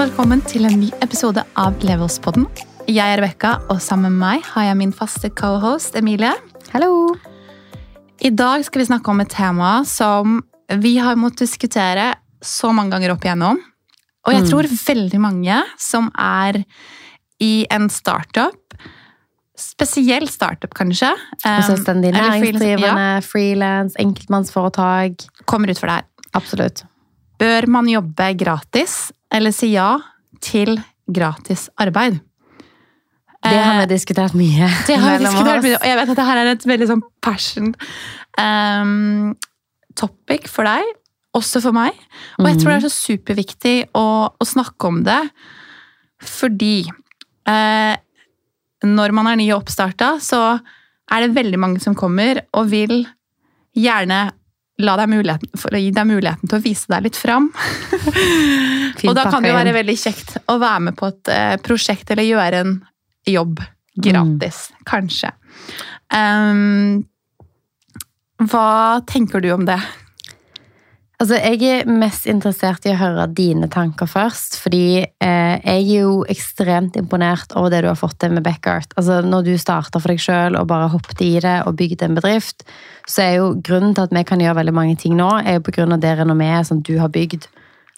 Og velkommen til en ny episode av Levelspodden. Jeg er Rebekka, og sammen med meg har jeg min faste cohost Emilie. Hallo! I dag skal vi snakke om et tema som vi har måttet diskutere så mange ganger opp igjennom. Og jeg Mm. tror veldig mange som er i en startup, spesiell startup kanskje, um, Selvstendig næringsdrivende, ja. frilans, enkeltmannsforetak. kommer ut for det her. Absolutt. Bør man jobbe gratis, eller si ja til gratis arbeid? Det har Eh, vi diskutert mye. Det har vi diskutert mye, og jeg vet at det her er et veldig sånn passion um, topic for deg, også for meg. Og jeg tror det er så superviktig å, å snakke om det, fordi uh, når man er ny og oppstarta, så er det veldig mange som kommer og vil gjerne la deg muligheten, for å gi deg muligheten til å vise deg litt fram. og da kan det jo være veldig kjekt å være med på et eh, prosjekt eller gjøre en jobb gratis, kanskje. Um, hva tenker du om det? Altså, jeg er mest interessert i å høre dine tanker først, fordi eh, jeg er jo ekstremt imponert over det du har fått til med Backart. Altså, når du starta for deg sjøl og bare hoppet i det og bygde en bedrift, så er jo grunnen til at vi kan gjøre veldig mange ting nå, er jo av det renommeet som du har bygd.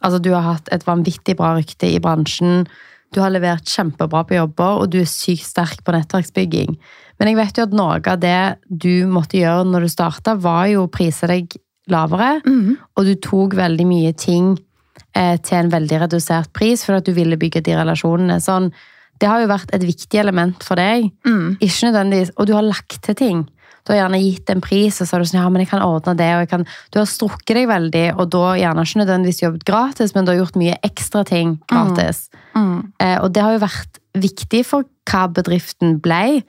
Altså, du har hatt et vanvittig bra rykte i bransjen, du har levert kjempebra på jobber, og du er sykt sterk på nettverksbygging. Men jeg vet jo at noe av det du måtte gjøre når du starta, var jo å prise deg lavere. Og du tok veldig mye ting eh, til en veldig redusert pris for at du ville bygge de relasjonene. Sånn, det har jo vært et viktig element for deg. Mm. Ikke nødvendigvis, Og du har lagt til ting. Du har gjerne gitt en pris, og så har du sånn, ja, men jeg kan ordne det, og jeg kan... Du har strukket deg veldig, og da gjerne ikke nødvendigvis jobbet gratis, men du har gjort mye ekstra ting gratis. Mm. Eh, og det har jo vært viktig for hva bedriften ble.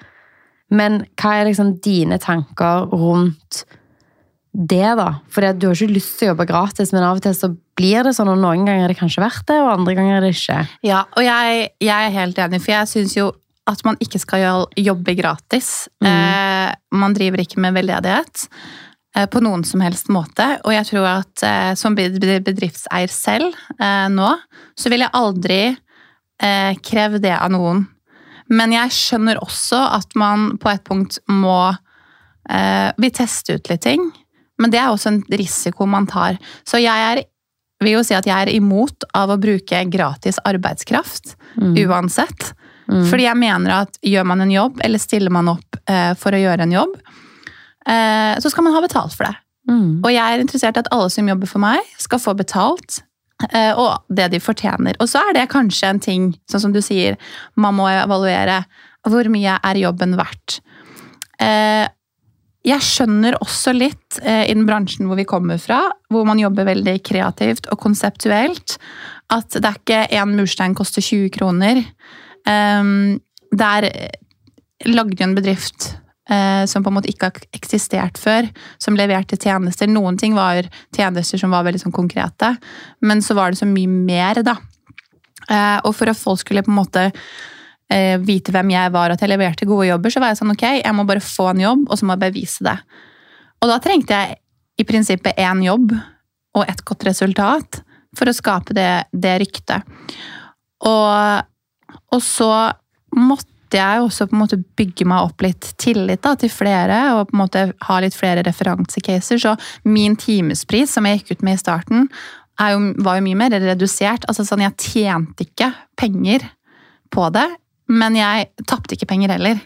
Men hva er liksom dine tanker rundt det, da? For du har ikke lyst til å jobbe gratis, men av og til så blir det sånn, og noen ganger er det kanskje verdt det, og andre ganger er det ikke. Ja, og jeg, jeg er helt enig, for jeg syns jo at man ikke skal jobbe gratis. Eh, man driver ikke med veldedighet eh, på noen som helst måte. Og jeg tror at eh, som bed- bed- bedriftseier selv eh, nå, så vil jeg aldri eh, kreve det av noen. Men jeg skjønner også at man på et punkt må eh, tester teste ut litt ting. Men det er også en risiko man tar. Så jeg er, vil jo si at jeg er imot av å bruke gratis arbeidskraft uansett. Fordi jeg mener at gjør man en jobb, eller stiller man opp eh, for å gjøre en jobb, eh, så skal man ha betalt for det. Mm. Og jeg er interessert i at alle som jobber for meg, skal få betalt. eh, Og det de fortjener. Og så er det kanskje en ting, sånn som du sier, man må evaluere. Hvor mye er jobben verdt? Eh, Jeg skjønner også litt eh, i den bransjen hvor vi kommer fra, hvor man jobber veldig kreativt og konseptuelt, at det er ikke én murstein koster 20 kroner. Um, Der lagde jo en bedrift eh, som på en måte ikke har eksistert før, som leverte tjenester. Noen ting var tjenester som var veldig sånn konkrete, men så var det så mye mer, da. Eh, og for at folk skulle på en måte eh, vite hvem jeg var, og at jeg leverte gode jobber, så var jeg sånn ok, jeg må bare få en jobb, og så må jeg bevise det. Og da trengte jeg i prinsippet én jobb og et godt resultat for å skape det, det ryktet. Og, og så måtte jeg også på en måte bygge meg opp litt tillit da, til flere, og på en måte ha litt flere referansecaser. Så min timespris, som jeg gikk ut med i starten, jo, var jo mye mer redusert. Altså sånn, Jeg tjente ikke penger på det, men jeg tapte ikke penger heller.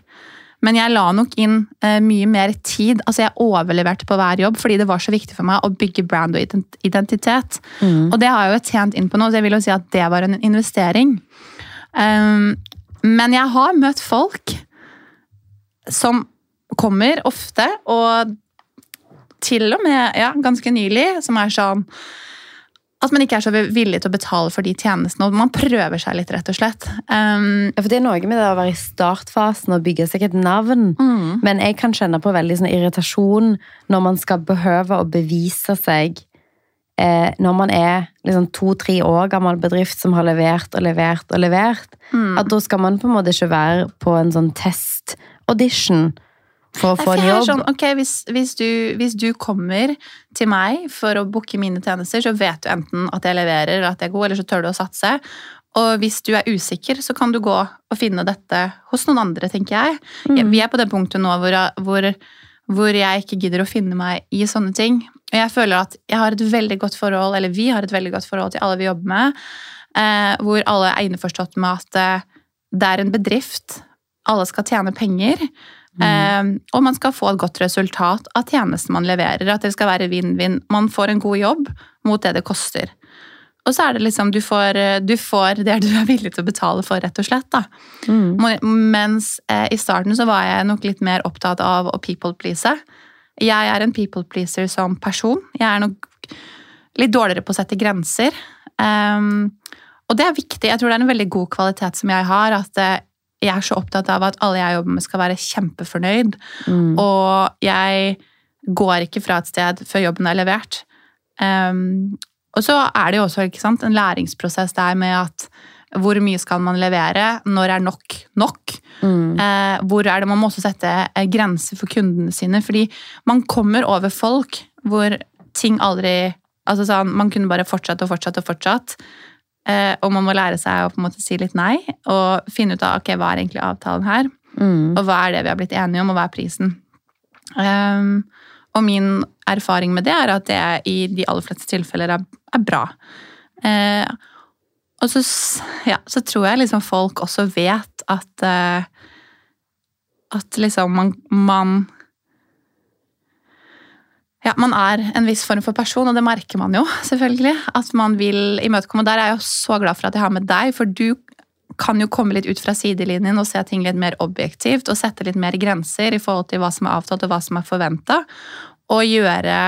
Men jeg la nok inn eh, mye mer tid. Altså Jeg overleverte på hver jobb fordi det var så viktig for meg å bygge brand og identitet. Mm. Og det har jeg jo tjent inn på nå, så jeg vil jo si at det var en investering. Um, men jeg har møtt folk som kommer ofte, og til og med ja, ganske nylig, som er sånn at man ikke er så villig til å betale for de tjenestene, og man prøver seg litt, rett og slett. Um, Ja, for det er noe med det å være i startfasen og bygge seg et navn. mm, Men jeg kan kjenne på veldig sånn irritasjon når man skal behøve å bevise seg eh, når man er liksom to-tre år gammel bedrift som har levert og levert og levert. mm. At da skal man på en måte ikke være på en sånn test-audition for å få en jobb. Sånn, ok, hvis, hvis, du, hvis du kommer til meg for å booke mine tjenester, så vet du enten at jeg leverer, eller at jeg er god, eller så tør du å satse. Og hvis du er usikker, så kan du gå og finne dette hos noen andre, tenker jeg. Mm. Vi er på det punktet nå hvor, hvor, hvor jeg ikke gidder å finne meg i sånne ting. Og jeg føler at jeg har et veldig godt forhold, eller vi har et veldig godt forhold til alle vi jobber med, eh, hvor alle er innforstått med at eh, det er en bedrift. Alle skal tjene penger. Eh, og man skal få et godt resultat av tjenesten man leverer. At det skal være vinn-vinn. Man får en god jobb mot det det koster. Og så er det liksom, du får, eh, du får det du er villig til å betale for, rett og slett. da. Mm. Mens eh, i starten så var jeg nok litt mer opptatt av å people please. Jeg er en people pleaser som person. Jeg er nok litt dårligere på å sette grenser. Um, og det er viktig. Jeg tror det er en veldig god kvalitet som jeg har. At jeg er så opptatt av at alle jeg jobber med skal være kjempefornøyd. Mm. Og jeg går ikke fra et sted før jobben er levert. Um, og så er det jo også ikke sant, en læringsprosess der med at hvor mye skal man levere? Når er nok nok? Mm. Eh, hvor er det man må også sette eh, grenser for kundene sine? Fordi man kommer over folk hvor ting aldri altså sånn, Man kunne bare fortsatt og fortsatt og fortsatt. Eh, og man må lære seg å på en måte si litt nei, og finne ut av ok, hva er egentlig avtalen her. Mm. Og hva er det vi har blitt enige om, og hva er prisen? Um, og min erfaring med det er at det i de aller fleste tilfeller er, er bra. Uh, og så, ja, så tror jeg liksom folk også vet at uh, At liksom man, man ja, man er en viss form for person, og det merker man jo, selvfølgelig. At man vil imøtekomme. Der er jeg jo så glad for at jeg har med deg, for du kan jo komme litt ut fra sidelinjen og se ting litt mer objektivt og sette litt mer grenser i forhold til hva som er avtalt og hva som er forventa. Og gjøre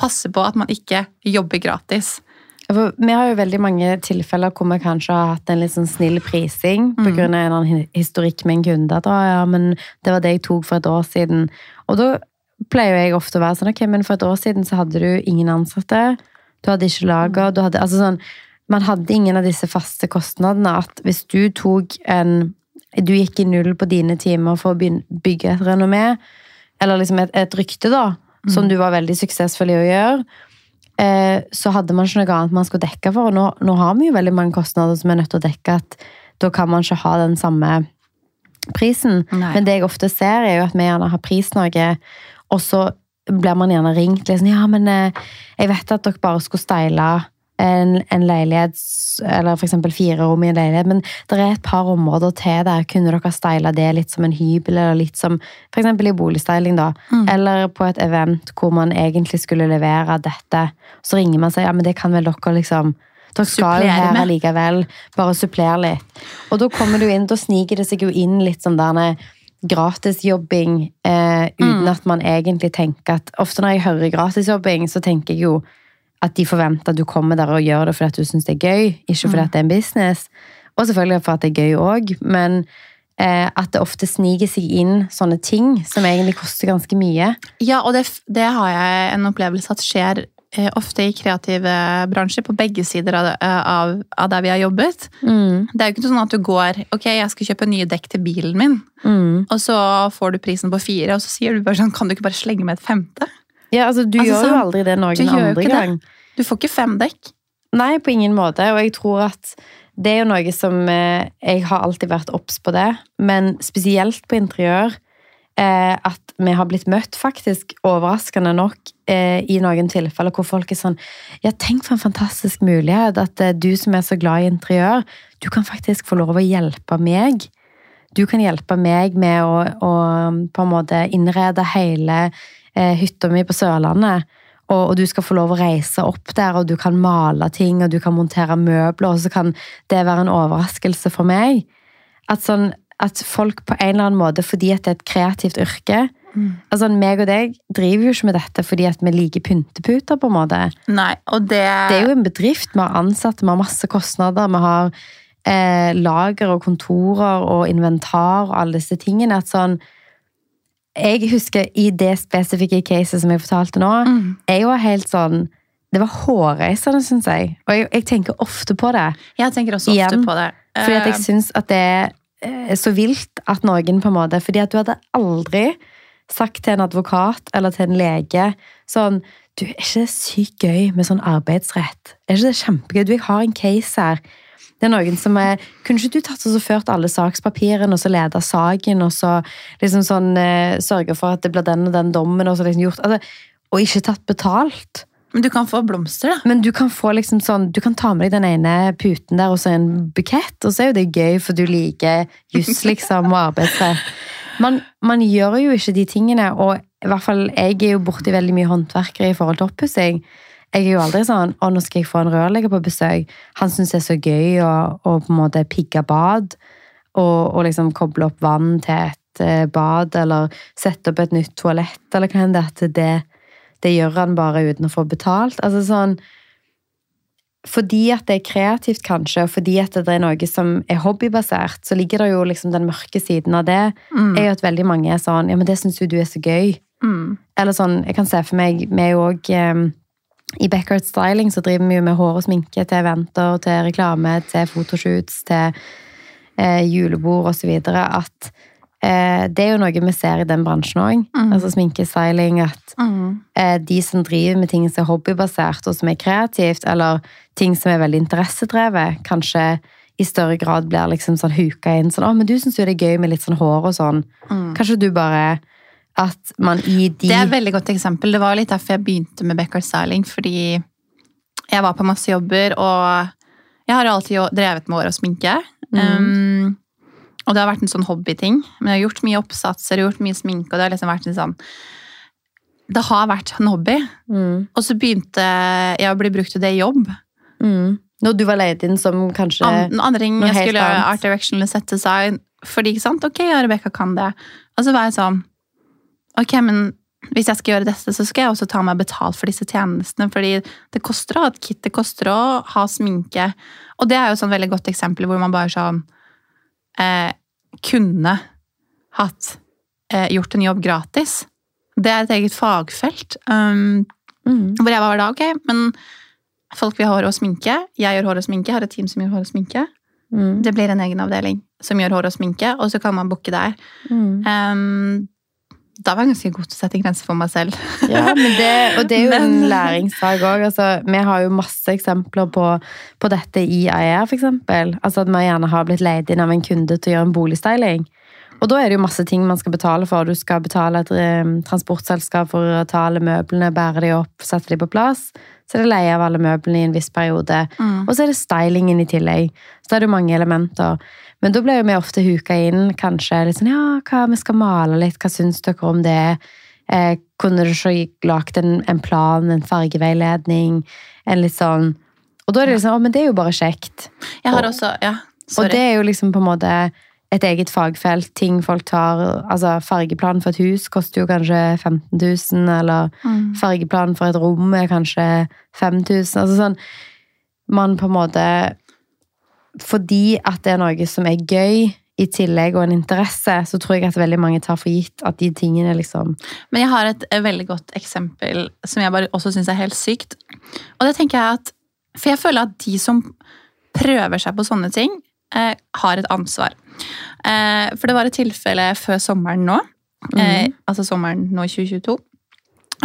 Passe på at man ikke jobber gratis. For vi har jo veldig mange tilfeller hvor vi kanskje har hatt en litt sånn snill prising på Mm. grunn av en historikk med en kunde. At, å, ja, men det var det jeg tok for et år siden. Og da pleier jo jeg ofte å være sånn, ok, men for et år siden så hadde du ingen ansatte. Du hadde ikke lager, du hadde, altså sånn, man hadde ingen av disse faste kostnadene. At hvis du tok en, du gikk i null på dine timer for å bygge et renommé, eller liksom et, et rykte da, som du var veldig suksessfull i å gjøre, eh, så hadde man ikke noe annet man skulle dekke for. Og nå, nå har vi jo veldig mange kostnader som er nødt til å dekke, at da kan man ikke ha den samme prisen. Nei. Men det jeg ofte ser, er jo at vi gjerne har Pris-Norge, og så blir man gjerne ringt liksom, ja, men eh, jeg vet at dere bare skulle steile en, en leilighet, eller eksempel fire rom i en leilighet, men det er et par områder til der. Kunne dere steile det litt som en hybel, eller litt som eksempel i boligstyling, da? Mm. Eller på et event hvor man egentlig skulle levere dette. Så ringer man og sier ja, men det kan vel dere liksom Dere skal jo her allikevel. Bare supplere litt. Og da kommer du inn, da sniker det seg jo inn litt sånn der gratisjobbing eh, uten Mm. at man egentlig tenker at Ofte når jeg hører gratisjobbing, så tenker jeg jo at de forventer at du kommer der og gjør det fordi at du syns det er gøy, ikke fordi Mm. at det er en business. Og selvfølgelig for at det er gøy òg, men eh, at det ofte sniker seg inn sånne ting som egentlig koster ganske mye. Ja, og det, det har jeg en opplevelse at skjer ofte i kreative bransjer, på begge sider av, av, av der vi har jobbet. Det er jo ikke sånn at du går ok, jeg skal kjøpe nye dekk til bilen min, Mm. og så får du prisen på fire, og så sier du bare sånn, kan du ikke bare slenge med et femte? Ja, altså Du Altså, gjør jo sånn, aldri det noen andre gang. det. Du får ikke fem dekk. Nei, på ingen måte. Og jeg tror at det er jo noe som eh, Jeg har alltid vært obs på det, men spesielt på interiør. Eh, at vi har blitt møtt, faktisk, overraskende nok, eh, i noen tilfeller hvor folk er sånn Ja, tenk for en fantastisk mulighet at eh, du som er så glad i interiør, du kan faktisk få lov å hjelpe meg. Du kan hjelpe meg med å, å på en måte innrede hele eh, hytta mi på Sørlandet. Og, og du skal få lov å reise opp der, og du kan male ting, og du kan montere møbler, og så kan det være en overraskelse for meg. At, sånn, at folk på en eller annen måte, fordi at det er et kreativt yrke altså meg og deg driver jo ikke med dette fordi at vi liker pynteputer, på en måte. Nei, og det, Det er jo en bedrift. Vi har ansatte, vi har masse kostnader. Vi har eh, lager og kontorer og inventar og alle disse tingene. At sånn Jeg husker i det spesifikke caset som jeg fortalte nå, Mm. jeg var helt sånn Det var hårreisende, syns jeg. Og jeg, jeg tenker ofte på det. Jeg tenker også ofte Igjen, på det. Fordi at jeg Eh, syns at det så vilt at noen på en måte Fordi at du hadde aldri sagt til en advokat eller til en lege sånn Du, er ikke det sykt gøy med sånn arbeidsrett? Er ikke det kjempegøy? Du, jeg har en case her. Det er noen som er Kunne ikke du tatt og ført alle sakspapirene og så leda saken, og så liksom sånn eh, sørga for at det blir den og den dommen, og så liksom gjort altså, Og ikke tatt betalt? Men du kan få blomster, da. Men du kan få liksom sånn, du kan ta med deg den ene puten der og så en bukett, og så er jo det gøy, for du liker juss liksom, og arbeidsrett. Man, man gjør jo ikke de tingene, og i hvert fall jeg er jo borti veldig mye håndverkere i forhold til oppussing. Jeg er jo aldri sånn 'Å, nå skal jeg få en rørlegger på besøk'. Han syns det er så gøy å, å på en måte pigge bad. Og, og liksom koble opp vann til et eh, bad, eller sette opp et nytt toalett, eller hva enn det er. Det, gjør han bare uten å få betalt. Altså sånn Fordi at det er kreativt, kanskje, og fordi at det er noe som er hobbybasert, så ligger det jo liksom den mørke siden av det. Mm. er jo at veldig mange er sånn Ja, men det syns jo du er så gøy. Mm. Eller sånn, jeg kan se for meg Vi er jo òg eh, I Backyard Styling så driver vi jo med hår og sminke til eventer, til reklame, til fotoshoots, til eh, julebord osv. At det er jo noe vi ser i den bransjen òg. Mm. Altså sminkestyling. At Mm. eh, de som driver med ting som er hobbybasert og som er kreativt, eller ting som er veldig interessedrevet, kanskje i større grad blir liksom sånn huka inn sånn 'Å, men du syns jo det er gøy med litt sånn hår og sånn'. Mm. Kanskje du bare At man i de Det er et veldig godt eksempel. Det var litt derfor jeg begynte med Beckard Styling. Fordi jeg var på masse jobber, og jeg har alltid drevet med hår og sminke. Um, og det har vært en sånn hobbyting. Men jeg har gjort mye oppsatser, gjort mye sminke, og det har liksom vært en sånn Det har vært en hobby. mm. Og så begynte jeg å bli brukt til det i jobb. Mm. Når du var leid inn som kanskje An, andre ting jeg skulle gjøre art direction eller set design. Fordi, ikke sant, ok, ja, Rebecca kan det. Og så var jeg sånn Ok, men hvis jeg skal gjøre dette, så skal jeg også ta meg betalt for disse tjenestene. Fordi det koster å ha et kit, det koster å ha sminke. Og det er jo et sånn veldig godt eksempel hvor man bare sånn eh, kunne hatt eh, gjort en jobb gratis. Det er et eget fagfelt. Um, mm. hvor jeg var da, ok, men folk vil ha hår og sminke. Jeg gjør hår og sminke, har et team som gjør hår og sminke. Mm. Det blir en egen avdeling som gjør hår og sminke, og så kan man booke der. Mm. Um, da var jeg ganske god til å sette grenser for meg selv. Ja, men det, og det er jo en Men- læringssak òg. Altså, vi har jo masse eksempler på, på dette i IR, for eksempel. Altså at vi gjerne har blitt leid inn av en kunde til å gjøre en boligstyling. Og da er det jo masse ting man skal betale for. Du skal betale et eh, transportselskap for å ta alle møblene, bære de opp, sette de på plass. Så er det leie av alle møblene i en viss periode. Mm. Og så er det stylingen i tillegg. Så er det jo mange elementer. Men da blir jo vi ofte huka inn, kanskje litt sånn Ja, hva, vi skal male litt, hva syns dere om det? Eh, kunne du ikke lagd en, en plan, en fargeveiledning, en litt sånn Og da er det liksom Å, men det er jo bare kjekt. Jeg har Og- også Ja, Og det er jo liksom på en måte et eget fagfelt. Ting folk tar Altså, fargeplan for et hus koster jo kanskje 15 000, eller Mm. fargeplan for et rom er kanskje 5000. Altså sånn Man på en måte Fordi at det er noe som er gøy, i tillegg og en interesse, så tror jeg at veldig mange tar for gitt at de tingene liksom Men jeg har et veldig godt eksempel som jeg bare også syns er helt sykt. Og det tenker jeg at For jeg føler at de som prøver seg på sånne ting, eh, har et ansvar. Eh, for det var et tilfelle før sommeren nå, eh, altså sommeren nå i 2022,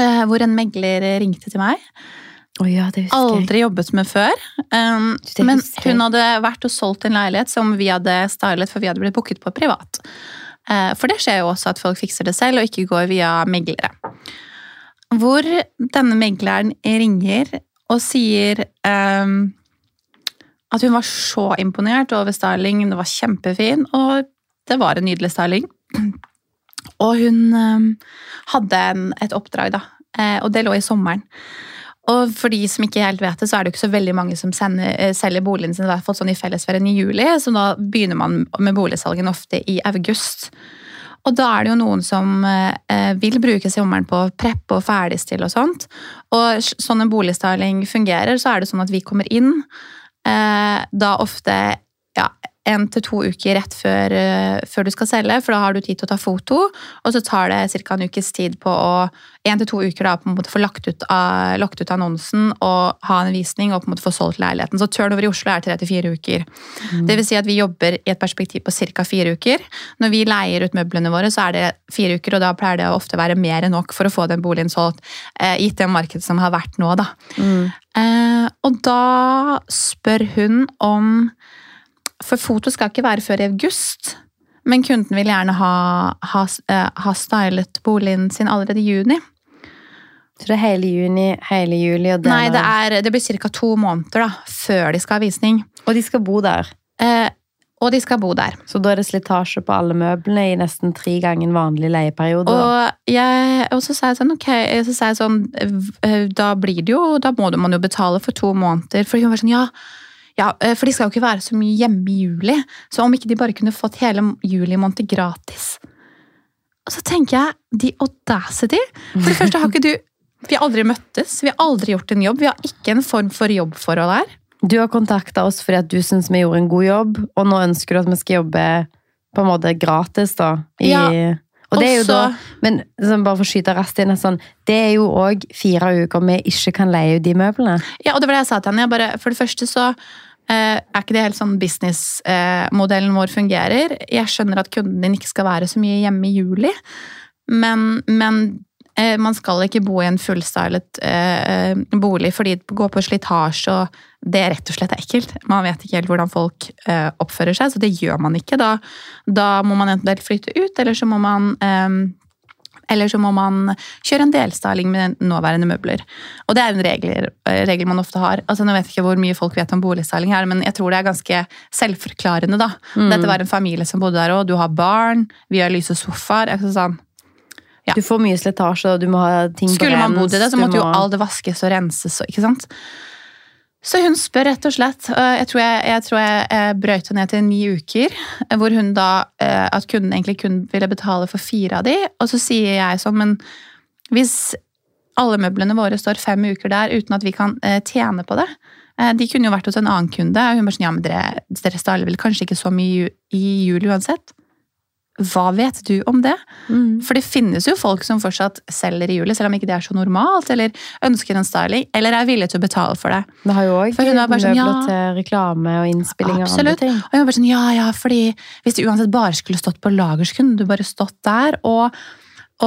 eh, hvor en megler ringte til meg. Oh ja. Aldri jobbet med før. Um, men hun hadde vært og solgt en leilighet som vi hadde stylet, for vi hadde blitt booket på privat. Uh, For det skjer jo også at folk fikser det selv, og ikke går via meglere. Hvor denne megleren ringer og sier um, at hun var så imponert over styling, det var kjempefin, og det var en nydelig styling. Og hun um, hadde en, et oppdrag, da, eh, og det lå i sommeren. Og for de som ikke helt vet det, så er det jo ikke så veldig mange som sender, eh, selger boligen sin i hvert fall sånn i fellesferien i juli, så da begynner man med boligsalgen ofte i august. Og da er det jo noen som eh, vil bruke sommeren på å preppe og ferdigstille og sånt. Og sånn en boligstyling fungerer, så er det sånn at vi kommer inn eh, da ofte ja, en til to uker rett før, eh, før du skal selge, for da har du tid til å ta foto. Og så tar det ca. en ukes tid på å en til to uker da, på en måte få lagt ut, av, lagt ut annonsen og ha en visning og på en måte få solgt leiligheten. Så turnover i Oslo er tre til fire uker. Mm. Det vil si at vi jobber i et perspektiv på ca. fire uker. Når vi leier ut møblene våre, så er det fire uker, og da pleier det å ofte være mer enn nok for å få den boligen solgt, eh, gitt det markedet som har vært nå, da. Mm. Eh, og da spør hun om For foto skal ikke være før i august. Men kunden vil gjerne ha, ha, eh, ha stylet boligen sin allerede i juni. Så det er hele juni, hele juli og Nei, det, er, det blir ca. to måneder da, før de skal ha visning. Og de skal bo der. Eh, og de skal bo der. Så da er det slitasje på alle møblene i nesten tre ganger vanlig leieperiode. Og, jeg, og så sa jeg sånn, ok, så sa jeg sånn, eh, da blir det jo, da må man jo betale for to måneder. For hun var sånn, ja, ja, eh, for de skal jo ikke være så mye hjemme i juli. Så om ikke de bare kunne fått hele juli måned gratis. Og så tenker jeg, de audacity. For det første har ikke du, vi har aldri møttes, vi har aldri gjort en jobb, vi har ikke en form for jobbforhold her. Du har kontakta oss fordi at du syns vi gjorde en god jobb, og nå ønsker du at vi skal jobbe på en måte gratis, da. I, Ja, og det er jo da, men sånn, bare for å skyte raskt inn, sånn, det er jo òg fire uker vi ikke kan leie ut de møblene. Ja, og det var det jeg sa til henne. Jeg bare, for det første så er ikke det helt sånn businessmodellen vår fungerer. Jeg skjønner at kunden din ikke skal være så mye hjemme i juli, men, men eh, man skal ikke bo i en fullstylet eh, bolig fordi det går på slitasje, og det rett og slett er ekkelt. Man vet ikke helt hvordan folk eh, oppfører seg, så det gjør man ikke. Da, da må man enten flytte ut, eller så må man eh, eller så må man kjøre en delstyling med nåværende møbler. Og det er en regel, regel man ofte har. Altså, nå vet jeg ikke hvor mye folk vet om boligstyling her, men jeg tror det er ganske selvforklarende. da. Mm. Dette var en familie som bodde der òg. Du har barn, vi har lyse sofaer. Er sånn. Ja. Du får mye slitasje, og du må ha ting på Skulle man rens, bodd i det, så måtte måtte jo må- alt vaskes og renses. ikke sant? Så hun spør rett og slett. Jeg tror jeg, jeg, tror jeg eh, brøyt det ned til ni uker. Hvor hun da eh, At kunden egentlig kun ville betale for fire av de. Og så sier jeg sånn, men hvis alle møblene våre står fem uker der uten at vi kan eh, tjene på det De kunne jo vært hos en annen kunde. Og hun bare sånn, ja, men dere, dere styler vel kanskje ikke så mye i jul uansett? Hva vet du om det? Mm. For det finnes jo folk som fortsatt selger i juli, selv om ikke det er så normalt, eller ønsker en styling, eller er villig til å betale for det. Det har jo òg er møbler sånn, ja. til reklame og innspilling og andre ting. Og jeg var bare sånn, ja, ja, fordi hvis det uansett bare skulle stått på lager, så kunne du bare stått der, og,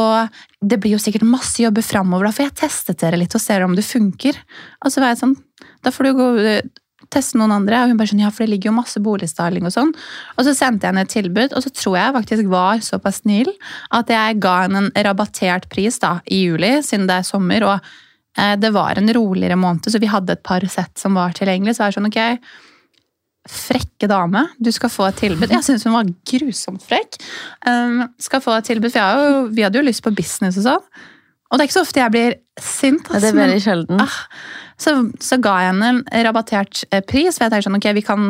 og det blir jo sikkert masse jobber framover, da får jeg testet dere litt og ser om det funker. Og så var jeg sånn, da får du gå teste noen andre, og hun bare sånn, ja, for det ligger jo masse boligstyling og sånn. Og så sendte jeg henne et tilbud, og så tror jeg faktisk var såpass snill at jeg ga henne en rabattert pris da, i juli, siden det er sommer, og eh, det var en roligere måned, så vi hadde et par sett som var tilgjengelig, så jeg er sånn, ok, frekke dame, du skal få et tilbud. Jeg synes hun var grusomt frekk. Um, skal få et tilbud, for jo, vi hadde jo lyst på business og sånn. Og det er ikke så ofte jeg blir sint. Ja, det er veldig sjelden. Ah, så, så ga jeg henne en rabattert eh, pris, for jeg tenkte sånn, ok, vi kan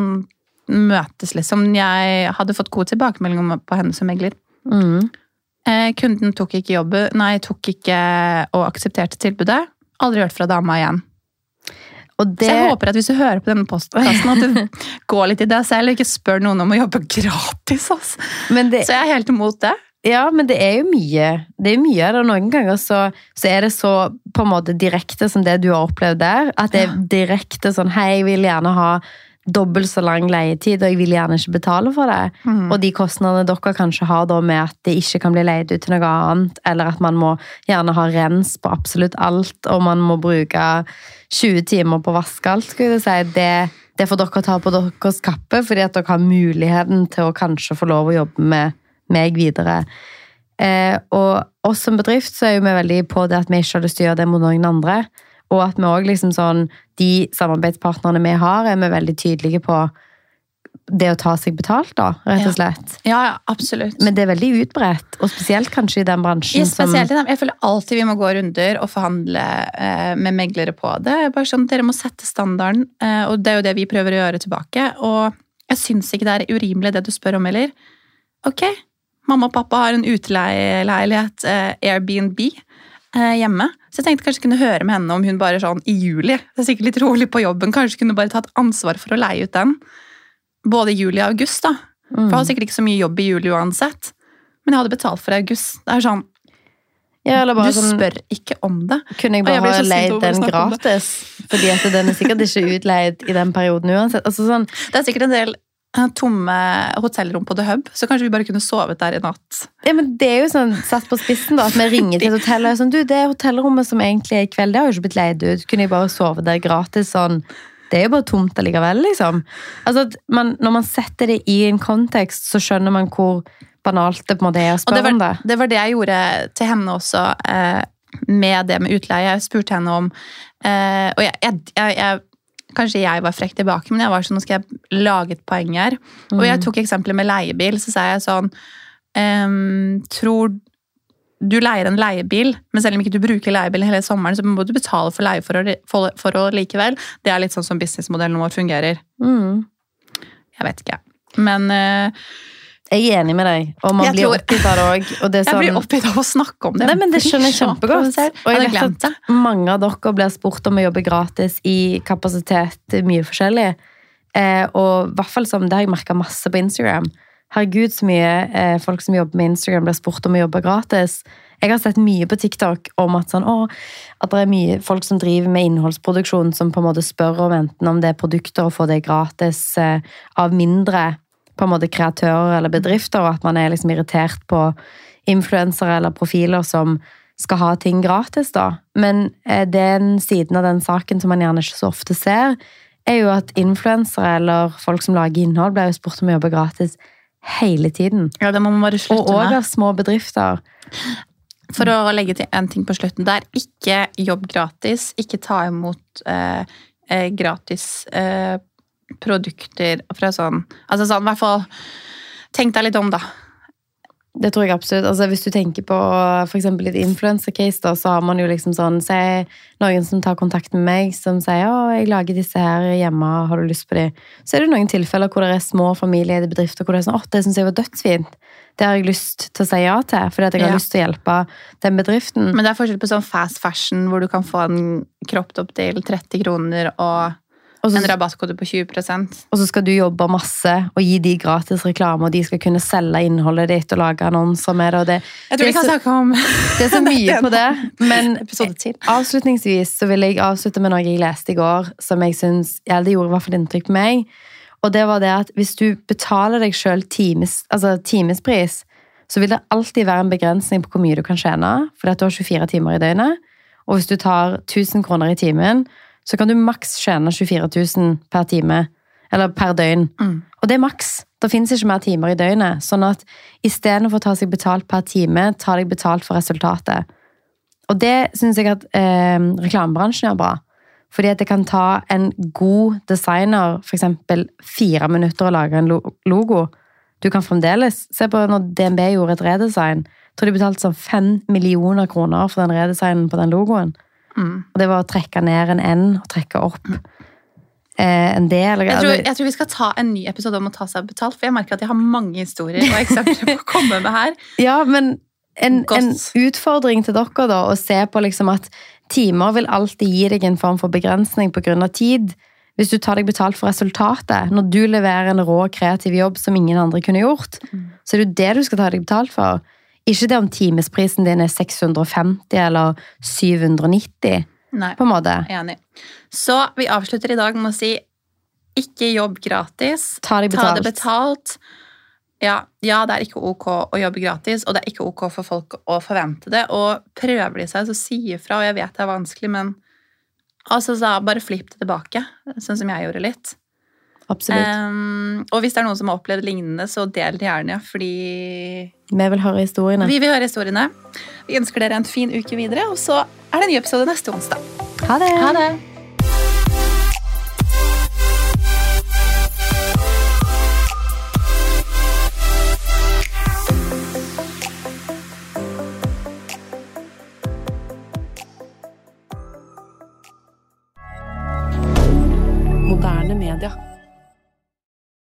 møtes liksom. Jeg hadde fått god tilbakemelding på henne som megler. Mm. Eh, kunden tok ikke jobben, nei, tok ikke og aksepterte tilbudet. Aldri hørt fra dama igjen. Det, Så jeg håper at hvis du hører på denne postkassen, at du går litt i deg selv og ikke spør noen om å jobbe gratis. Altså. men det, Så jeg er helt imot det. Ja, men det er jo mye. Det er mye av det. Noen ganger så, så er det så på en måte direkte som det du har opplevd der. At det er direkte sånn Hei, jeg vil gjerne ha dobbelt så lang leietid, og jeg vil gjerne ikke betale for det. Mm. Og de kostnadene dere kanskje har da med at det ikke kan bli leid ut til noe annet, eller at man må gjerne ha rens på absolutt alt, og man må bruke 20 timer på å vaske alt, skulle jeg si, det, det får dere ta på deres kappe, fordi at dere har muligheten til å kanskje få lov å jobbe med meg videre. Eh, og oss som bedrift så er jo vi veldig på det at vi ikke har lyst til å gjøre det mot noen andre. Og at vi også liksom sånn, de samarbeidspartnerne vi har, er vi veldig tydelige på det å ta seg betalt, da, rett og slett. Ja, ja, absolutt. Men det er veldig utbredt, og spesielt kanskje i den bransjen ja, i. Jeg føler alltid vi må gå runder og forhandle eh, med meglere på det. Bare sånn, Dere må sette standarden, eh, og det er jo det vi prøver å gjøre tilbake. Og jeg syns ikke det er urimelig det du spør om heller. Ok, mamma og pappa har en utleieleilighet, eh, Airbnb, eh, hjemme. Så jeg tenkte kanskje kunne høre med henne om hun bare sånn i juli, det er sikkert litt rolig på jobben, kanskje kunne bare tatt ansvar for å leie ut den. både i juli og august, da. For Mm. jeg har sikkert ikke så mye jobb i juli uansett. Men jeg hadde betalt for august. Det er sånn, Ja, Du sånn, spør ikke om det. kunne jeg bare jeg ha leid den gratis? Fordi at den er sikkert ikke utleid i den perioden uansett. Altså sånn, Det er sikkert en del tomme hotellrom på The Hub, så kanskje vi bare kunne sovet der i natt. ja, men det er jo sånn satt på spissen da, at vi ringer til et hotell og er sånn, du, det hotellrommet som egentlig er i kveld, det har jo ikke blitt leid ut. Kunne jeg bare sove der gratis sånn? Det er jo bare tomt allikevel, liksom. Altså, man, når man setter det i en kontekst, så skjønner man hvor banalt det på en måte er å spørre om det. det var det jeg gjorde til henne også, eh, med det med utleie. Jeg spurte henne om eh, Og jeg, jeg, jeg Kanskje jeg var frekk tilbake, men jeg var sånn, nå skal jeg lage et poeng her. Og jeg tok eksempelet med leiebil, så sa jeg sånn ehm, Tror du leier en leiebil, men selv om ikke du bruker leiebilen hele sommeren, så må du betale for leieforhold likevel. Det er litt sånn som businessmodellen vår fungerer. Mm. Jeg vet ikke. Men eh, Jeg er enig med deg, og man Jeg blir tror- oppgitt av det òg. Er jeg sånn, blir oppgitt av å snakke om det. Nei, men det skjønner jeg kjempegodt. Og jeg vet at mange av dere blir spurt om å jobbe gratis i kapasitet mye forskjellig. Eh, og hvert fall som det har jeg merka masse på Instagram. Herregud, så mye eh, folk som jobber med Instagram, blir spurt om å jobbe gratis. Jeg har sett mye på TikTok om at, sånn, å, at det er mye folk som driver med innholdsproduksjon, som på en måte spør om enten om det er produkter og får det gratis eh, av mindre på en måte kreatører eller bedrifter, og at man er liksom irritert på influensere eller profiler som skal ha ting gratis, da. Men eh, den siden av den saken som man gjerne ikke så ofte ser, er jo at influensere eller folk som lager innhold, blir jo spurt om å jobbe gratis hele tiden. Ja, det må man bare Og slutte òg med. av små bedrifter. For å legge til en ting på slutten der. Ikke jobb gratis. Ikke ta imot eh, eh, gratis eh, produkter fra sånn Altså sånn, i hvert fall Tenk deg litt om, da. Det tror jeg absolutt. Altså, hvis du tenker på eksempel et influencer-case, så har man jo liksom sånn Se noen som tar kontakt med meg, som sier 'Å, jeg lager disse her hjemme, har du lyst på de?' Så er det noen tilfeller hvor det er små familieeide bedrifter hvor det er sånn 'Å, det syns jeg var dødsfint'. Det har jeg lyst til å si ja til, fordi at jeg har Ja. lyst til å hjelpe den bedriften. Men det er forskjell på sånn fast fashion, hvor du kan få en kroppet opp til 30 kroner og Og så, en rabattkode på 20% og så skal du jobbe masse og gi de gratis reklame, og de skal kunne selge innholdet ditt og lage annonser med det. det Jeg tror vi kan så- snakke om Det er så mye på det, men avslutningsvis så vil jeg avslutte med noe jeg leste i går, som jeg synes, ja, det gjorde i hvert fall inntrykk på meg. Og det var det at hvis du betaler deg sjøl times, altså timespris, så vil det alltid være en begrensning på hvor mye du kan tjene, fordi at du har 24 timer i døgnet. Og hvis du tar 1000 kroner i timen, så kan du maks tjene 24 000 per time, eller per døgn. Mm. Og det er maks. Det fins ikke mer timer i døgnet. Sånn at istedenfor å ta seg betalt per time, ta deg betalt for resultatet. Og det syns jeg at eh, reklamebransjen gjør bra. Fordi at det kan ta en god designer f.eks. fire minutter å lage en logo. Du kan fremdeles Se på når DNB gjorde et redesign. Jeg tror de betalte sånn fem millioner kroner for den redesignen på den logoen. Mm. Og det var å trekke ned en N og trekke opp eh, en D. Eller, Jeg tror, altså, jeg tror vi skal ta en ny episode om å ta seg betalt, for jeg merker at jeg har mange historier og eksempler å komme med her. Ja, men en, en utfordring til dere da, å se på liksom at timer vil alltid gi deg en form for begrensning av tid. Hvis du tar deg betalt for resultatet, når du leverer en rå, kreativ jobb som ingen andre kunne gjort, så er det jo det du skal ta deg betalt for. Ikke det om timesprisen din er 650 eller 790, Nei, på en måte. enig. Så vi avslutter i dag med å si ikke jobb gratis. Ta deg Ta det betalt. betalt. Ja, ja, det er ikke ok å jobbe gratis, og det er ikke ok for folk å forvente det. Og prøver de seg, så si ifra. Og jeg vet det er vanskelig, men altså, så bare flipp det tilbake. Sånn som jeg gjorde litt. Absolutt. Um, og hvis det er noen som har opplevd lignende, så del det gjerne, fordi Vi vil høre historiene. vi vil høre historiene. Vi ønsker dere en fin uke videre, og så er det en ny episode neste onsdag. Ha det! Ha det!